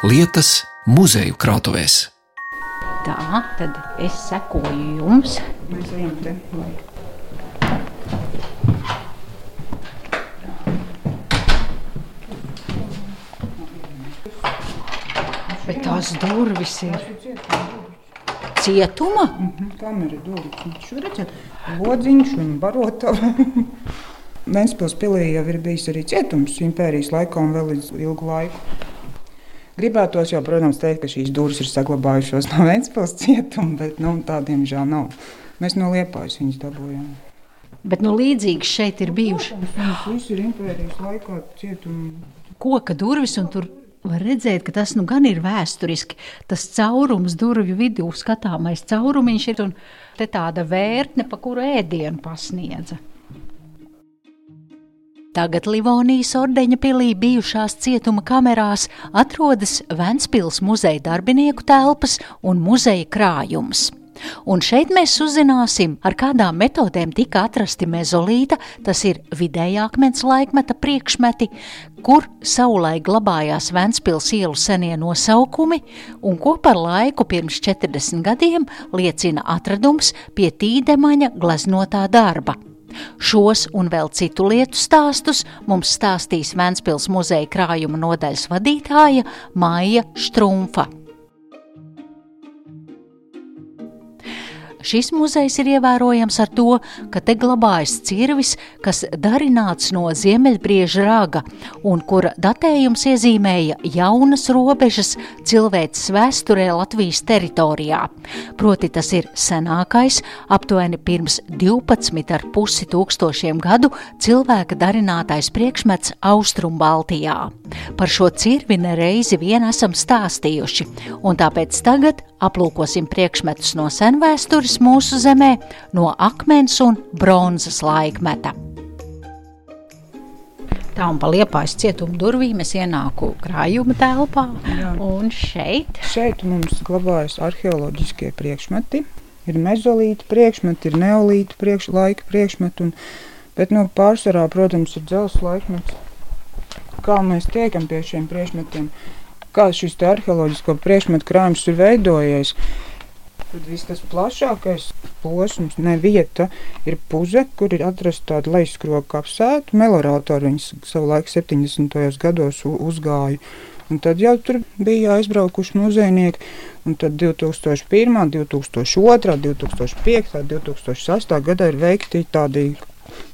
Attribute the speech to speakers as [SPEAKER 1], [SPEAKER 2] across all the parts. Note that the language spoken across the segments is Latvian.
[SPEAKER 1] lietas muzeju krātuvēs.
[SPEAKER 2] Tā, tad es sekoju jums.
[SPEAKER 3] Mēs ejam te.
[SPEAKER 2] Bet tās durvis ir cietuma.
[SPEAKER 3] Mhm, Kamera durvis. Šo redzat, lodziņš un barotava. Ventspils pilī jau ir bijis arī cietums impērijas laikā un vēl līdz ilgu laiku. Gribētos jau, protams, teikt, ka šīs durvis ir saglabājušās no Ventspils cietuma, bet nu, tādiem žēl nav. Mēs no Liepājas viņus dabūjām.
[SPEAKER 2] Bet nu, līdzīgi šeit ir bijuši
[SPEAKER 3] visi ir impērijas laikā cietumi.
[SPEAKER 2] koka durvis, un tur var redzēt, ka tas nu gan ir vēsturiski. Tas caurums durvju vidū skatāmais caurumiņš ir un te tāda vērtne, pa kuru ēdienu pasniedza. Tagad Livonijas ordeņa pilī bijušās cietuma kamerās atrodas Ventspils muzeja darbinieku telpas un muzeja krājums. Un šeit mēs uzzināsim, ar kādām metodēm tika atrasti mezolīta, tas ir vidējā akmens laikmeta priekšmeti, kur savulaik glabājās Ventspils ielu senie nosaukumi, un ko par laiku pirms 40 gadiem liecina atradums pie Tīdemaņa gleznotā darba. Šos un vēl citu lietu stāstus mums stāstīs Ventspils muzeja krājuma nodaļas vadītāja Maija Štrumfa. Šis muzejs ir ievērojams ar to, ka te glabājas cirvis, kas darināts no ziemeļbrieža raga, un kura datējums iezīmēja jaunas robežas cilvēces vēsturē Latvijas teritorijā. Proti tas ir senākais, aptuveni pirms 12,5 tūkstošiem gadu cilvēka darinātais priekšmets Austrumbaltijā. Par šo cirvi nereizi vien esam stāstījuši, un tāpēc tagad aplūkosim priekšmetus no senvēstures mūsu zemē, no akmens un bronzas laikmeta. Tā un pa liepājas cietuma durvīm es ienāku krājuma telpā,
[SPEAKER 3] Jā.
[SPEAKER 2] un šeit
[SPEAKER 3] Šeit mums glabājas arheoloģiskie priekšmeti. Ir mezolīta priekšmeti, ir neolīta priekš, laika priekšmeti, un, bet nu, pārsvarā, protams, ir dzelzs laikmets. Kā mēs tiekam pie šiem priekšmetiem? Kā šis arheoloģisko priekšmetu krājums ir veidojies? Tad viss tas plašākais posms, ne vieta, ir puze, kur ir atrasta tāda lejuskroga kapsēta. Melorātori viņas savulaik 70. gados uzgāja. Un tad jau tur bija aizbraukuši muzejnieki. Un tad 2001, 2002, 2005, 2008 gadā ir veikti tādi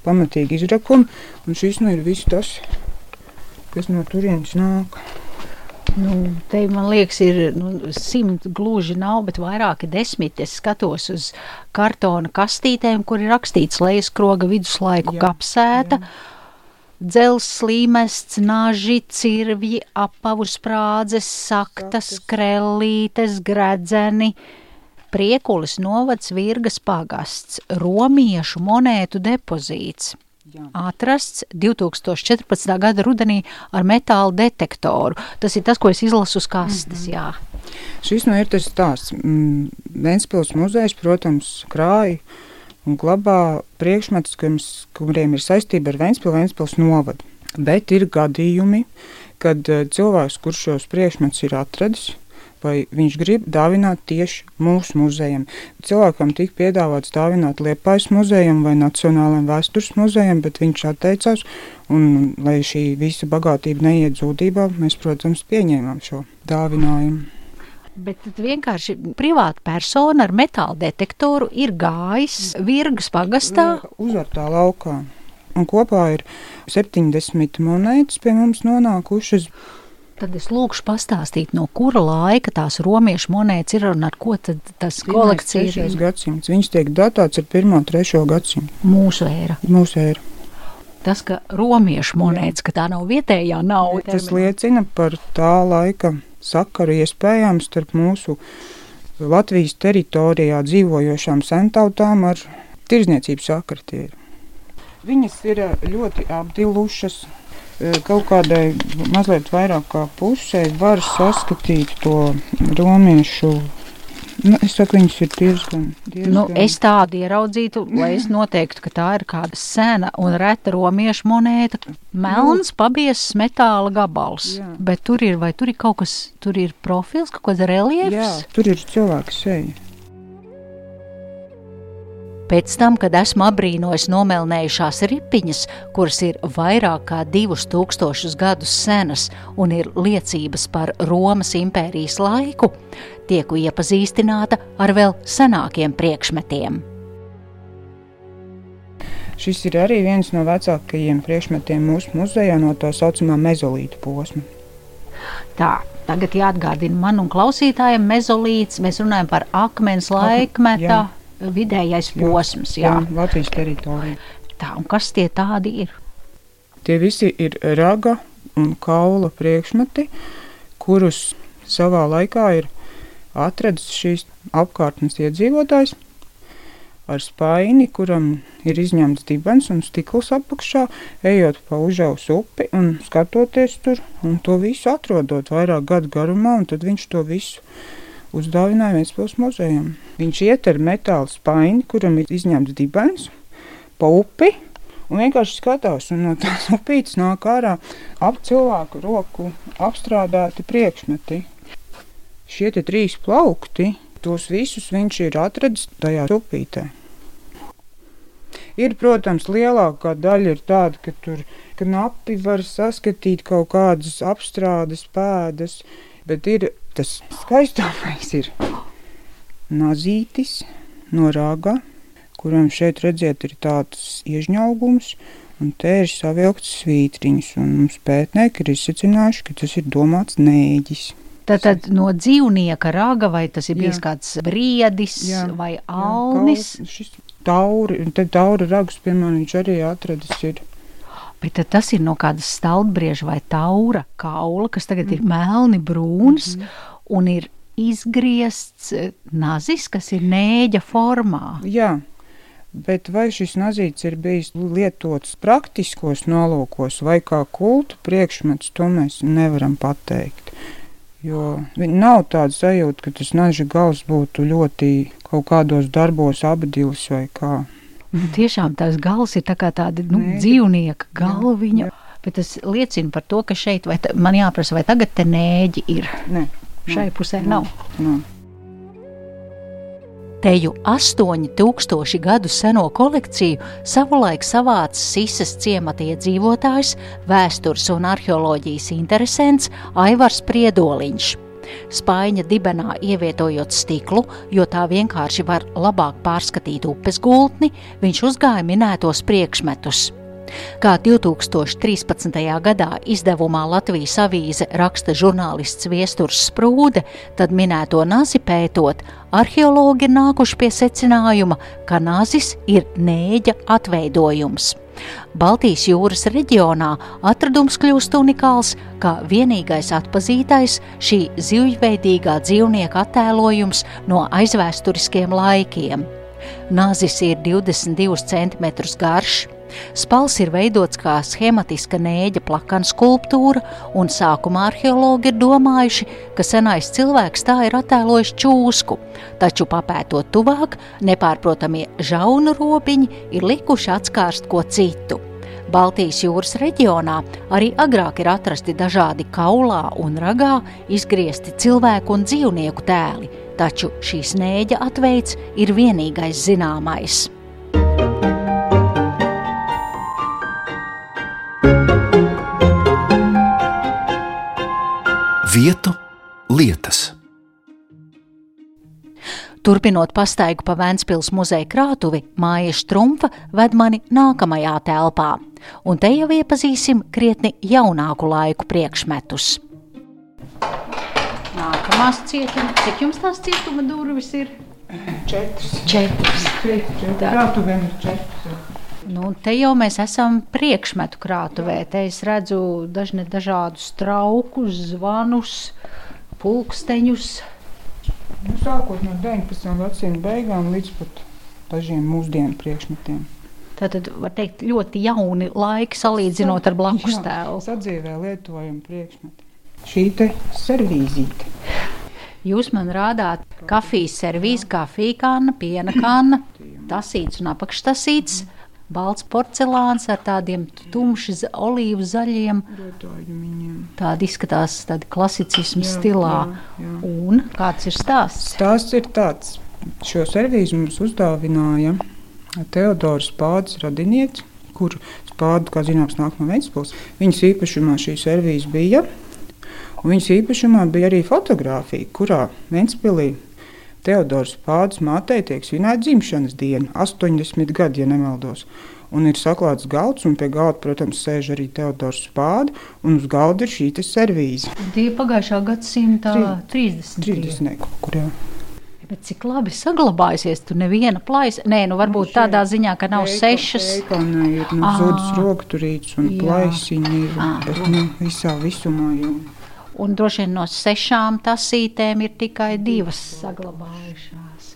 [SPEAKER 3] pamatīgi izrakumi. Un šis nu ir viss tas, kas no turienes nāk.
[SPEAKER 2] Nu, te man liekas, ir nu, simt gluži nav, bet vairāki desmit. Es skatos uz kartona kastītēm, kur ir rakstīts lejas kroga viduslaiku
[SPEAKER 3] Jā,
[SPEAKER 2] kapsēta. Dzels, slīmests, naži, cirvji, apavus sprādzes, saktas,
[SPEAKER 3] Saktas.
[SPEAKER 2] krellītes, gredzeni, priekulis novads virgas pagasts, romiešu monētu depozīts.
[SPEAKER 3] Jā.
[SPEAKER 2] Atrasts 2014. gada rudenī ar metāla detektoru. Tas ir tas, ko es izlasu uz kastes. Mm -hmm.
[SPEAKER 3] Šis nu ir tas stāsts. Mm, Ventspils muzejs, protams, krāja un glabā priekšmetus, kuriem- ir saistība ar Ventspilu, Ventspils novadu. Bet ir gadījumi, kad eh, cilvēks, kurš šos priekšmetus ir atradis, vai viņš grib dāvināt tieši mūsu muzejam. Cilvēkam tika piedāvāts dāvināt Liepājas muzejam vai Nacionālajam vēstures muzejam, bet viņš atteicās, un lai šī visa bagātība neiet zudībā, mēs, protams, pieņēmām šo dāvinājumu.
[SPEAKER 2] Bet tad vienkārši privāta persona ar metāla detektoru ir gājis virgas pagastā.
[SPEAKER 3] Uzvartā laukā. Un kopā ir 70 monētas pie mums nonākušas.
[SPEAKER 2] Tad es lūkšu pastāstīt, no kura laika tās romiešu monētas ir un ar ko tas kolekcija ir
[SPEAKER 3] 3. gadsimts. Viņš tiek datēts ar 1. un 3. gadsimtu.
[SPEAKER 2] mūsu ēra.
[SPEAKER 3] Mūsu ēra.
[SPEAKER 2] Tas, ka romiešu monētas, ka tā nav vietējā nauda.
[SPEAKER 3] Tas liecina par tā laika sakaru iespējām starp mūsu Latvijas teritorijā dzīvojošām sentautām ar tirzniecības sakritību. Viņas ir ļoti apdilušas. Eh, Kaut kādai mazliet vairāk kā pusē var saskatīt to romiešu Nu, es saku, viņas ir diezgan. diezgan.
[SPEAKER 2] Nu, es tādu ieraudzītu, lai es noteiktu, ka tā ir kāda sena un reta romiešu monēta. Melns, pabiezs metāla gabals.
[SPEAKER 3] Jā.
[SPEAKER 2] Bet tur ir, vai tur ir kaut kas, tur ir profils, kaut kāds reliefs?
[SPEAKER 3] Jā, tur ir cilvēka seja.
[SPEAKER 2] Pēc tam, kad esmu apbrīnojis nomelnējušās ripiņas, kuras ir vairāk kā divus tūkstošus gadus senas un ir liecības par Romas impērijas laiku, tieku iepazīstināta ar vēl senākiem priekšmetiem.
[SPEAKER 3] Šis ir arī viens no vecākajiem priekšmetiem mūsu muzejā no tā saucamā mezolīta posma.
[SPEAKER 2] Tā, tagad jāatgādina man un klausītājiem mezolīts, mēs runājam par akmens laikmeta
[SPEAKER 3] jā.
[SPEAKER 2] Vidējais posms. Jā.
[SPEAKER 3] Jā, Latvijas teritorija.
[SPEAKER 2] Tā, un kas tie tādi ir?
[SPEAKER 3] Tie visi ir raga un kaula priekšmeti, kurus savā laikā ir atradis šīs apkārtnes iedzīvotājs ar spaini, kuram ir izņemts dibens un stikls apakšā, ejot pa užaus upi un skatoties tur, un to visu atrodot vairāk gadu garumā, un tad viņš to visu uzdāvināja Vēstpils muzejam. Viņš iet ar metāla spaini, kuram ir izņemts dibens, pa upi, un vienkārši skatās, un no tās upītes nāk ārā ap cilvēku roku apstrādāti priekšmeti. Šie te trīs plaukti, tos visus viņš ir atradis tajā upītē. Ir, protams, lielākā daļa ir tāda, ka tur knapi var saskatīt kaut kādas apstrādes pēdas, bet ir tas skaistākais ir nazītis no rāga, kuram šeit redziet ir tāds iežņaugums, un te ir savilkts svītriņš, un mums pētnieki ir izsacinājuši, ka tas ir domāts nēģis.
[SPEAKER 2] Tātad no dzīvnieka raga, vai tas ir bijis
[SPEAKER 3] Jā.
[SPEAKER 2] kāds briedis
[SPEAKER 3] Jā,
[SPEAKER 2] vai
[SPEAKER 3] Jā,
[SPEAKER 2] alnis,
[SPEAKER 3] kaut- Šis tauri, te tauri ragus, piemēram, viņš arī atradis ir.
[SPEAKER 2] Bet tas ir no kādas stalbrieža vai taura kaula, kas tagad ir melni brūns un ir izgriezts eh, nazis, kas ir nēģa formā.
[SPEAKER 3] Jā, bet vai šis nazīts ir bijis lietots praktiskos nolūkos vai kā kultu priekšmets, to mēs nevaram pateikt. Jo nav tāda sajūta, ka tas naža gals būtu ļoti kaut kādos darbos apdils vai kā.
[SPEAKER 2] Nu, tiešām tās gals ir tā kā tāda nu,
[SPEAKER 3] Nēģa.
[SPEAKER 2] dzīvnieka galviņa.
[SPEAKER 3] jā.
[SPEAKER 2] Bet tas liecina par to, ka šeit, vai ta, man jāprasa, vai tagad te nēģi ir.
[SPEAKER 3] Nē,
[SPEAKER 2] Šai pusē nav.
[SPEAKER 3] nav.
[SPEAKER 2] Teju 8000 gadu seno kolekciju savulaik savāca Sisas ciemata iedzīvotājs, vēstures un arheoloģijas interesants Aivars Priedoliņš. Spaiņa dibenā ievietojot stiklu, jo tā vienkārši var labāk pārskatīt upes gultni, viņš uzgāja minētos priekšmetus. Kā 2013. gadā izdevumā Latvijas avīze raksta žurnālists Viesturs Sprūde, tad minēto nazi pētot, arheologi ir nākuši pie secinājuma, ka nazis ir nēģa atveidojums. Baltijas jūras reģionā atradums kļūst unikāls, kā vienīgais atpazītais šī zivjveidīgā dzīvnieka attēlojums no aizvēsturiskiem laikiem. Nāzis ir 22 cm garš, spals ir veidots kā schematiska nēģa plakana skulptūra, un sākumā arheologi ir domājuši, ka senais cilvēks tā ir attēlojis čūsku, taču papētot tuvāk, nepārprotamie žaunu robiņi ir likuši atskārst ko citu. Baltijas jūras reģionā arī agrāk ir atrasti dažādi kaulā un ragā izgriezti cilvēku un dzīvnieku tēli, taču šīs nēģa atveids ir vienīgais zināmais.
[SPEAKER 1] Vietu lietas.
[SPEAKER 2] Turpinot pastaigu pa Vēncpils muzeja krātuvi, Māja Štrumfa ved mani nākamajā telpā, un te jau iepazīsim krietni jaunāku laiku priekšmetus. Nākamās cietuma, cik jums tās cietuma durvis ir?
[SPEAKER 3] Četras.
[SPEAKER 2] Četras. Tā.
[SPEAKER 3] Krātuvēm ir četras.
[SPEAKER 2] Nu, te jau mēs esam priekšmetu krātuvē. Te es redzu dažne dažādus traukus, zvanus, pulksteņus.
[SPEAKER 3] Nu, sākot no 19. gadsimta beigām līdz pat dažiem mūsdienu priekšmetiem.
[SPEAKER 2] Tātad, var teikt, ļoti jauni laiki salīdzinot ar blakus tēlu.
[SPEAKER 3] Sadzīvē lietojam priekšmeti. Šī te servīzīte.
[SPEAKER 2] Jūs man rādāt kafijas servīzi, kafija kanna, piena kanna, tasīts un apakštasīts. Balts porcelāns ar tādiem tumši olīvu zaļiem. Tāda izskatās tāda klasicismu
[SPEAKER 3] Jā,
[SPEAKER 2] stilā.
[SPEAKER 3] jā, jā.
[SPEAKER 2] Un kāds ir stāsts?
[SPEAKER 3] Stāsts ir tāds, šo servīzu mums uzdāvināja Teodors Pāds radinieks, kur spādu, kā zināms, nāk no Ventspils. Viņas īpašumā šī servīze bija, un viņas īpašumā bija arī fotografija, kurā Ventspilī Teodors Pāds mātei tiek svinēta dzimšanas diena, 80 gadi, ja nemaldos. Un ir saklāts galds, un pie galda, protams, sēž arī Teodors Pāds, un uz galda ir šī servīze.
[SPEAKER 2] Tie pagājušā gadsimta
[SPEAKER 3] Tri-
[SPEAKER 2] 30.
[SPEAKER 3] 30. kaut kur jā.
[SPEAKER 2] Bet cik labi saglabājusies, tur neviena plaisa. Nē, nu varbūt tādā ziņā, ka nav sešas.
[SPEAKER 3] Pēkona ir nu, zudus rokturīts un plaisiņi ir bet, nu, visā visumā. Jau.
[SPEAKER 2] Un droši vien no sešām tasītēm ir tikai divas saglabājušās.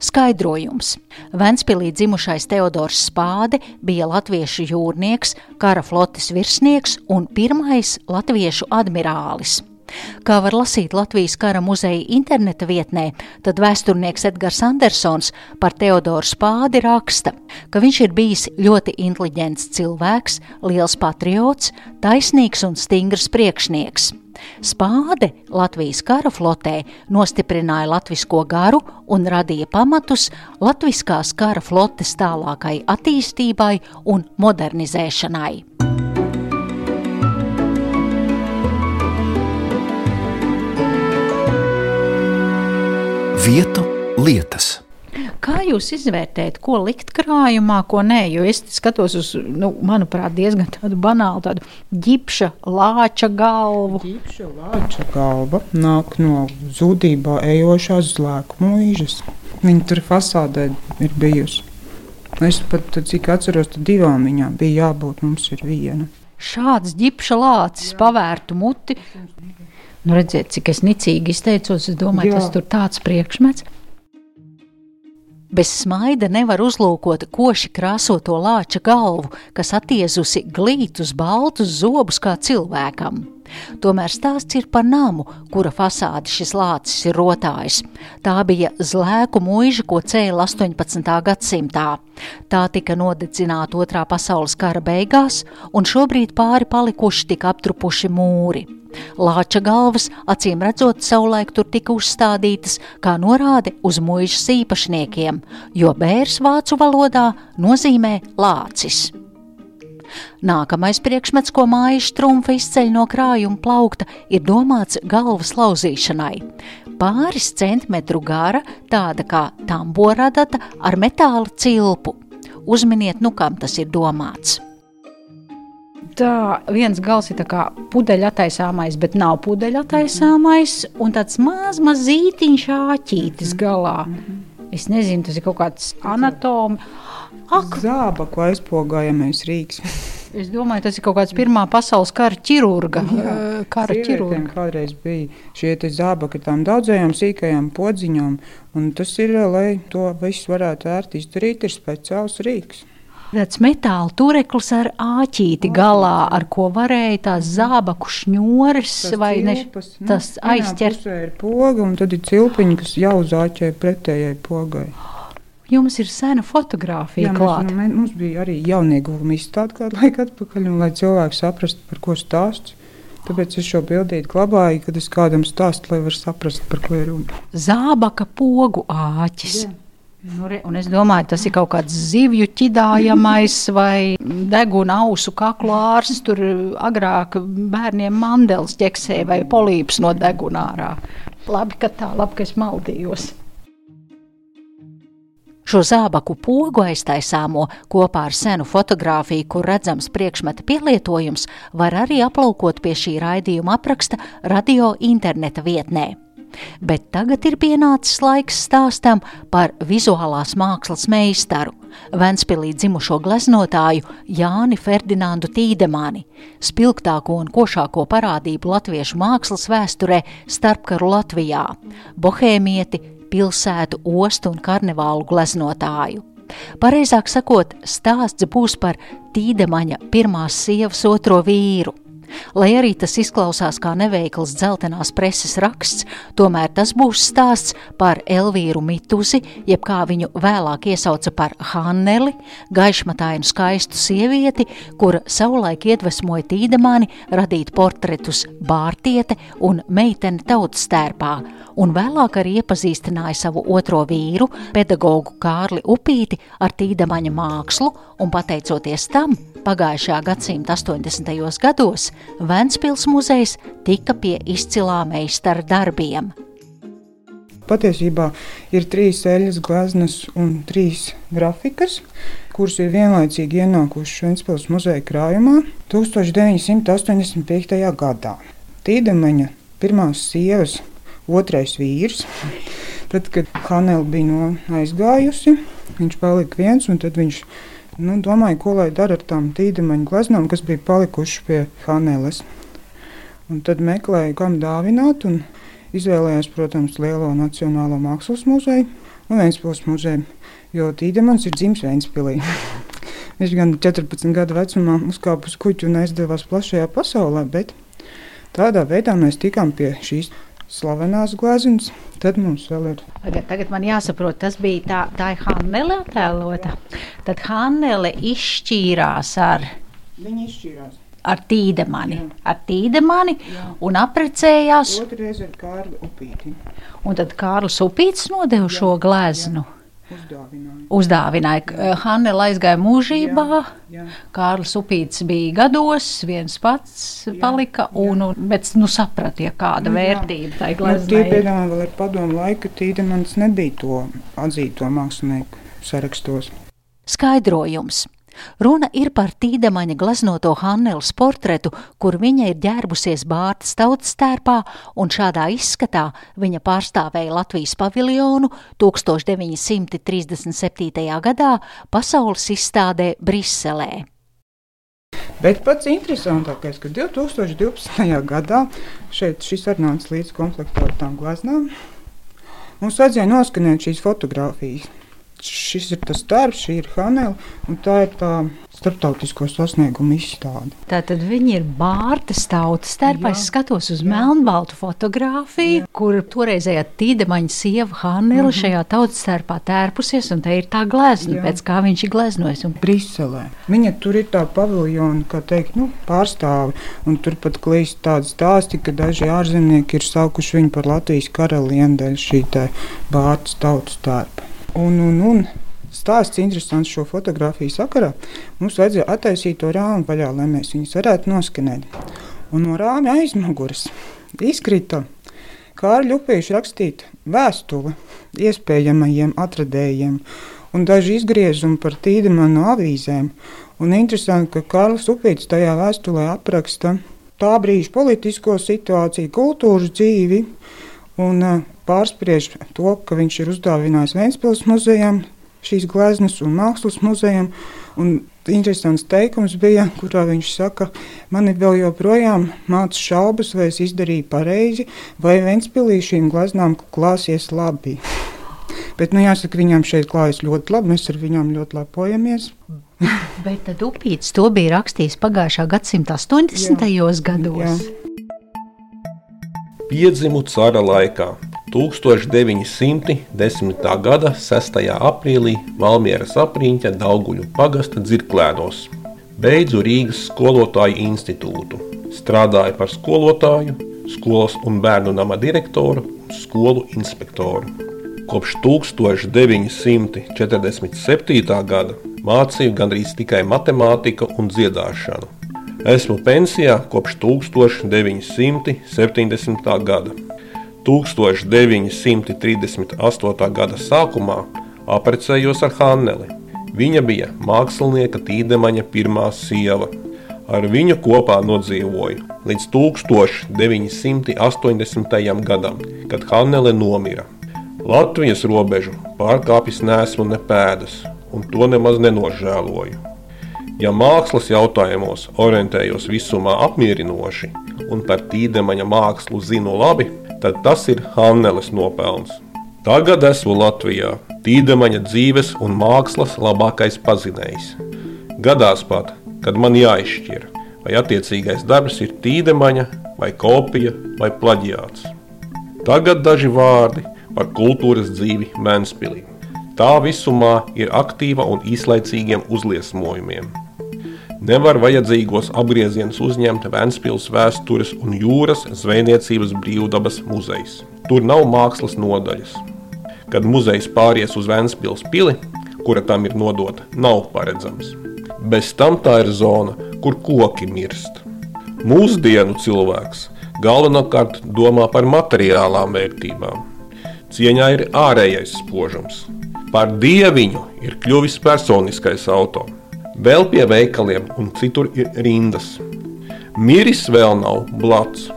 [SPEAKER 2] Skaidrojums. Ventspīlī dzimušais Teodors Spāde bija latviešu jūrnieks, kara flotes virsnieks un pirmais latviešu admirālis. Kā var lasīt Latvijas kara muzeja interneta vietnē, tad vēsturnieks Edgars Andersons par Teodoru Spādi raksta, ka viņš ir bijis ļoti inteliģents cilvēks, liels patriots, taisnīgs un stingrs priekšnieks. Spāde Latvijas kara flotē nostiprināja latvisko garu un radīja pamatus latviskās kara flotes tālākai attīstībai un modernizēšanai.
[SPEAKER 1] Vietu lietas.
[SPEAKER 2] Kā jūs izvērtējat, ko likt krājumā, ko nē? Jo es skatos uz, nu, manuprāt, diezgan tādu banālu, tādu ģipša, lāča galvu.
[SPEAKER 3] Ģipša lāča galva nāk no zudībā ejošās zlēku mūžas. Viņa tur fasādē ir bijusi. Es pat, cik atceros, tad divām viņām bija jābūt. Mums ir viena.
[SPEAKER 2] Šāds ģipša lācis pavērtu muti. Nu, redziet, cik es nicīgi izteicos, es domāju,
[SPEAKER 3] Jā.
[SPEAKER 2] tas tur tāds priekšmets. Bez smaida nevar uzlūkot koši krāsoto lāča galvu, kas attiezusi glītus, baltus zobus kā cilvēkam. Tomēr stāsts ir par namu, kura fasādi šis lācis ir rotājis. Tā bija zlēku mūža, ko cēla 18. gadsimtā. Tā tika nodedzināta Otrā pasaules kara beigās, un šobrīd pāri palikuši tik aptrupuši mūri. Lāča galvas, acīm redzot, savulaik tur tika uzstādītas kā norāde uz mūžas īpašniekiem, jo bērs vācu valodā nozīmē lācis. Nākamais priekšmets, ko mājas trumfa izceļ no krājuma plaukta, ir domāts galvas lauzīšanai. Pāris centimetru gara, tāda kā tamboradata ar metāla cilpu. Uzminiet, nu kam tas ir domāts. Tā viens gals ir pudeļa attaisāmais, bet nav pudeļa attaisāmais, un tāds maz mazītiņš āķītis galā. Es nezinu, tas ir kaut kāds anatoms. Ak,
[SPEAKER 3] Zābaku aizpogājamais rīks.
[SPEAKER 2] Es domāju, tas ir kaut kāds Pirmā pasaules kara ķirurga. eh, Kara ķirurga.
[SPEAKER 3] kādreiz bija šie zābaki ar tām daudzajām sīkajām podziņām, un tas ir, lai to visu varētu ērti izdarīt, ir speciāls rīks.
[SPEAKER 2] Tāds metāla tureklis ar āķīti galā, ar ko varēja tās zābaku šņores vai ne,
[SPEAKER 3] cilpas, nu,
[SPEAKER 2] tas aizķert.
[SPEAKER 3] pusē ir poga, un tad ir cilpiņi, kas jau zāķē pretējai pogai.
[SPEAKER 2] Jums ir sena fotografija
[SPEAKER 3] Jā,
[SPEAKER 2] klāta.
[SPEAKER 3] nu, mums bija arī jaunieguvuma izstāde kādu laiku atpakaļ, un lai cilvēki saprastu, par ko stāsts. Tāpēc es šo bildīti glabāju, kad es kādam stāstu, lai var saprast, par ko ir runa.
[SPEAKER 2] Zābaka pogu āķis. Nu, re, un es domāju, tas ir kaut kāds zivju ķidājamais vai deguna ausu kaklu ārs. Tur agrāk bērniem mandels ķeksēja vai polīps no degunārā. Labi, ka tā, labi, ka es maldījos. Šo zābaku pogu aiztaisāmo kopā ar senu fotografiju, kur redzams priekšmeta pielietojums, var arī aplaukot pie šī raidījuma apraksta radio interneta vietnē. Bet tagad ir pienācis laiks stāstam par vizuālās mākslas meistaru, Ventspīlī dzimušo gleznotāju Jāni Ferdinandu Tīdemani, spilgtāko un košāko parādību latviešu mākslas vēsturē starpkaru Latvijā, bohēmieti, pilsētu, ostu un karnevālu gleznotāju. Pareizāk sakot, stāsts būs par Tīdemaņa pirmās sievas otro vīru. Lai arī tas izklausās kā neveikls dzeltenās preses raksts, tomēr tas būs stāsts par Elvīru Mituzi, jeb kā viņu vēlāk iesauca par Hanneli, gaišmatainu skaistu sievieti, kura savulaik iedvesmoja Tīdemāni radīt portretus Bārtiete un meitene tautas stērpā, un vēlāk arī iepazīstināja savu otro vīru, pedagogu Kārli Upīti ar Tīdemaņa mākslu, un pateicoties tam, pagājušā gadsimta 80. gados Ventspils muzejs tika pie izcilā meistara darbiem.
[SPEAKER 3] Patiesībā ir trīs eļļas gleznas un trīs grafikas, kuras ir vienlaicīgi ienākušas Ventspils muzeja krājumā 1985. gadā. Tīdemaņa pirmās sievas, otrais vīrs. Tad, kad Hanela bija no aizgājusi, viņš palika viens, un tad viņš nu, domāja, ko lai dara ar tām tīdemaņu gleznām, kas bija palikušas pie Haneles. Un tad meklēja, kam dāvināt, un izvēlējās, protams, Lielo Nacionālo Mākslas muzeju un Vēnspils muzeju, jo Tīdemans ir dzimis Vēnspilī. Viņš gan 14 gadu vecumā uzkāpa uz kuģa un aizdevās plašajā pasaulē, bet tādā veidā mēs tikām pie šīs slavenās gleznas. Tad mums vēl ir.
[SPEAKER 2] Tagad, tagad man jāsaprot, tas bija tā, tā Hannele attēlota. Tad Hannele izšķīrās ar.
[SPEAKER 3] Viņa izšķīrās.
[SPEAKER 2] Ar tīdemani,
[SPEAKER 3] Jā.
[SPEAKER 2] ar tīdemani
[SPEAKER 3] Jā.
[SPEAKER 2] un apprecējās.
[SPEAKER 3] Otrreiz ar Kārli Upīti.
[SPEAKER 2] Un tad Kārlis Upīts nodeva
[SPEAKER 3] Jā,
[SPEAKER 2] šo gleznu.
[SPEAKER 3] Uzdāvināja.
[SPEAKER 2] Uzdāvināja. Hannele aizgāja mūžībā.
[SPEAKER 3] Jā.
[SPEAKER 2] Kārlis Upīts bija gados, viens pats
[SPEAKER 3] Jā,
[SPEAKER 2] palika, un, un, bet nu, saprata, ja kāda
[SPEAKER 3] Nu, jā.
[SPEAKER 2] vērtība tai
[SPEAKER 3] Nu,
[SPEAKER 2] gleznai ir.
[SPEAKER 3] piedāvā vēl ar padomu laiku, Tīdemans nebija to atzīto mākslinieku sarakstos.
[SPEAKER 2] Skaidrojums. Runa ir par Tīdemaņa gleznoto Hanneles portretu, kur viņa ir ģērbusies Bārtas tautas tērpā, un šādā izskatā viņa pārstāvēja Latvijas paviljonu 1937. gadā pasaules izstādē Briselē.
[SPEAKER 3] Bet pats interesantākais, ka 2012. gadā šeit šis arī nāca līdz komplektā ar tām gleznām. Mums vajadzēja noskanēt šīs fotogrāfijas. Šis ir tas darbs, šī ir Hanela, un tā ir tā starptautisko sasniegumu izstāde.
[SPEAKER 2] Tātad viņi ir Bārtas tautas tērpā. Es
[SPEAKER 3] Jā.
[SPEAKER 2] skatos uz
[SPEAKER 3] Jā.
[SPEAKER 2] melnbaltu fotografiju, kur toreizējā Tīdemaņa sieva Hannele šajā tautas tērpā tērpusies, un te ir tā glezna,
[SPEAKER 3] Jā.
[SPEAKER 2] pēc kā viņš ir gleznojis. Un
[SPEAKER 3] Briselē. Viņa tur ir tā paviljona, kā teikt, nu, pārstāve. Un tur pat klīst tādi stāsti, ka daži ārzemnieki ir saukuši viņu par Latvijas karalieni dēļ šī te Bārtas tautas tērpa. Un, un, un stāsts interesants šo fotografiju sakarā. Mums vajadzēja attaisīt to rāmu vaļā, lai mēs viņus varētu noskanēt. Un no rāmja aizmugures izkrita Kārļa upīša rakstīt vēstuli iespējamajiem atradējiem un daži izgriezumi par tīdemanu avīzēm. Un interesanti, ka Kārlis Upīts tajā vēstulē apraksta tā brīža politisko situāciju, kultūras dzīvi un pārspriež to, ka viņš ir uzdāvinājis Vēnspils muzejam šīs gleznas un mākslas muzejam. Un interesants teikums bija, kurā viņš saka, man ir vēl joprojām māca šaubas, vai es izdarīju pareizi, vai Vēnspilī šīm gleznām klāsies labi. Bet, nu, jāsaka, viņām šeit klājas ļoti labi. Mēs ar viņām ļoti lepojamies.
[SPEAKER 2] Bet Upīts to bija rakstījis pagājušā gadsimta 80. gados.
[SPEAKER 3] Jā.
[SPEAKER 4] Piedzimu cara laikā. 1910. gada 6. aprīlī Valmieras apriņķa Dauguļu pagasta dzirklēnos. Beidzu Rīgas skolotāju institūtu. Strādāju par skolotāju, skolas un bērnu nama direktoru un skolu inspektoru. Kopš 1947. gada mācīju gandrīz tikai matemātiku un dziedāšanu. Esmu pensijā kopš 1970. gada. 1938. gada sākumā apprecējos ar Hanneli. Viņa bija mākslinieka Tīdemaņa pirmā sieva. Ar viņu kopā nodzīvoju līdz 1980. gadam, kad Hannele nomira. Latvijas robežu pārkāpis nesmu ne pēdas, un to nemaz nenožēloju. Ja mākslas jautājumos orientējos visumā apmierinoši un par tīdemaņa mākslu zinu labi, tad tas ir Hanneles nopelns. Tagad esmu Latvijā, tīdemaņa dzīves un mākslas labākais pazinējs. Gadās pat, kad man jāizšķir, vai attiecīgais darbs ir tīdemaņa, vai kopija, vai plaģiāts. Tagad daži vārdi par kultūras dzīvi Vēnspilī. Tā visumā ir aktīva un īslaicīgiem uzliesmojumiem. Nevar vajadzīgos apgriezienus uzņemt Vēnspils vēstures un jūras zvejniecības brīvdabas muzejs. Tur nav mākslas nodaļas. Kad muzejs pāries uz Vēnspils pili, kura tam ir nodota, nav paredzams. Bez tam tā ir zona, kur koki mirst. Mūsdienu cilvēks galvenokārt domā par materiālām vērtībām. Cieņā ir ārējais spožums. Par dieviņu ir kļuvis personiskais auto. Vēl pie veikaliem un citur ir rindas. Miris vēl nav blats.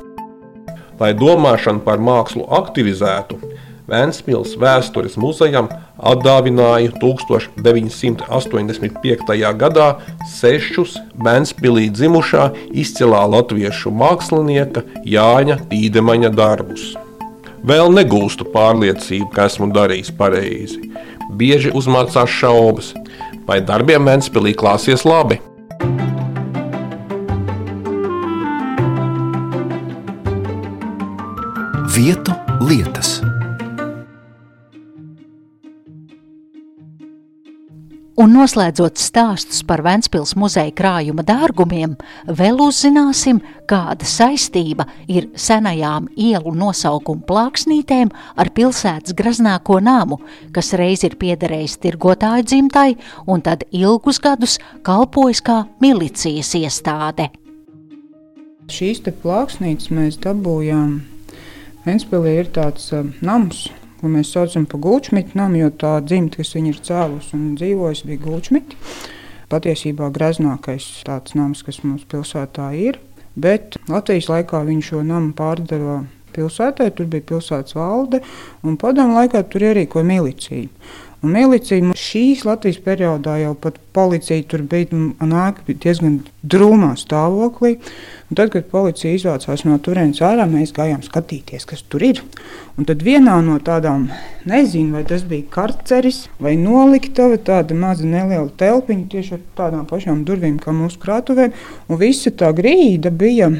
[SPEAKER 4] Lai domāšanu par mākslu aktivizētu, Vēnspils vēstures muzejam atdāvināja 1985. gadā sešus Vēnspilī dzimušā izcilā latviešu mākslinieka Jāņa Tīdemaņa darbus. Vēl negūstu pārliecību, ka esmu darījis pareizi. Bieži uzmācās šaubas, vai darbiem Vēnspilī klāsies labi.
[SPEAKER 1] Vietu lietas.
[SPEAKER 2] Un noslēdzot stāstus par Ventspils muzeja krājuma dārgumiem, vēl uzzināsim, kāda saistība ir senajām ielu nosaukumu plāksnītēm ar pilsētas graznāko namu, kas reiz ir piederējis tirgotāju dzimtai un tad ilgus gadus kalpojis kā milicijas iestāde.
[SPEAKER 3] Šīs te plāksnītes mēs dabūjām. Ventspilī ir tāds uh, nams, ko mēs saucam par gulčmitu namu, jo tā dzimta, kas viņa ir cēlusi un dzīvojusi, bija gulčmiti. Patiesībā graznākais tāds nams, kas mums pilsētā ir, bet Latvijas laikā viņš šo namu pārdeva pilsētai, tur bija pilsētas valde, un padomu laikā tur ierīkoja miliciju. Un milicija šīs Latvijas periodā jau pat policija tur bija nāk, diezgan drūmā stāvoklī. Un tad, kad policija izvācās no turienes ārā, mēs gājām skatīties, kas tur ir. Un tad vienā no tādām, nezinu, vai tas bija karceris vai noliktava, tāda maza neliela telpiņa tieši ar tādām pašām durvīm kā mūsu krātuvēm. Un visa tā grīda bija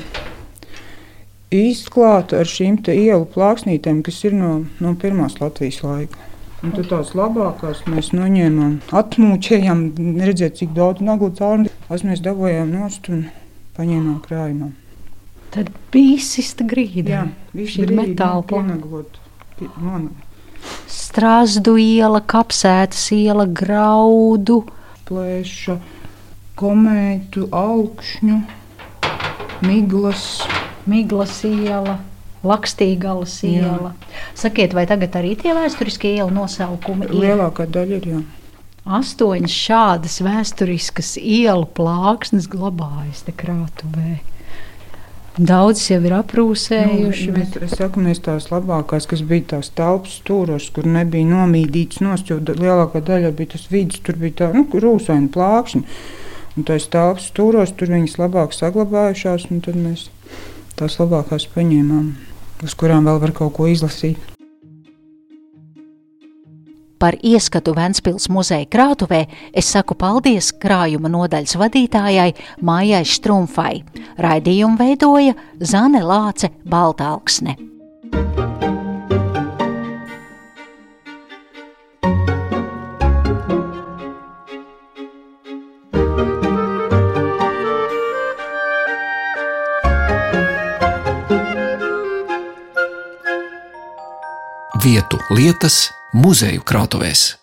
[SPEAKER 3] izklāta ar šīm ielu plāksnītēm, kas ir no, no pirmās Latvijas laika. Un tad tās labākās mēs noņēmām, atmūķējām, redzēt, cik daudz naglu cauri. Tas mēs dabūjām nost un paņēmām krājumā.
[SPEAKER 2] Tad bija izsista grīda.
[SPEAKER 3] Jā, viss
[SPEAKER 2] ir metāla
[SPEAKER 3] plānaglot.
[SPEAKER 2] Strāzdu iela, kapsētas iela, graudu.
[SPEAKER 3] Plēša, komētu, augšņu, miglas.
[SPEAKER 2] Miglas iela. Lakstīgalas iela. Sakiet, vai tagad arī tie vēsturiskie ielu nosaukumi
[SPEAKER 3] ir? Lielākā daļa ir, jā.
[SPEAKER 2] Astoņas šādas vēsturiskas ielu plāksnes glabājas te krātuvē. Daudz jau ir aprūsējuši.
[SPEAKER 3] Nu, mēs, es saku, mēs tās labākās, kas bija tās telpas stūros, kur nebija nomīdīts nost, jo lielākā daļa bija tas vidus, tur bija tā, nu, rūsaina plākšņa. Un tās telpas stūros, tur viņas labāk saglabājušās, un tad mēs tās labākās paņēmām uz kurām vēl var kaut ko izlasīt.
[SPEAKER 2] Par ieskatu Ventspils muzeja krātuvē es saku paldies krājuma nodaļas vadītājai Mājai Štrumfai. Raidījumu veidoja Zane Lāce Baltāksne.
[SPEAKER 1] Vietu lietas muzeju krātuvēs.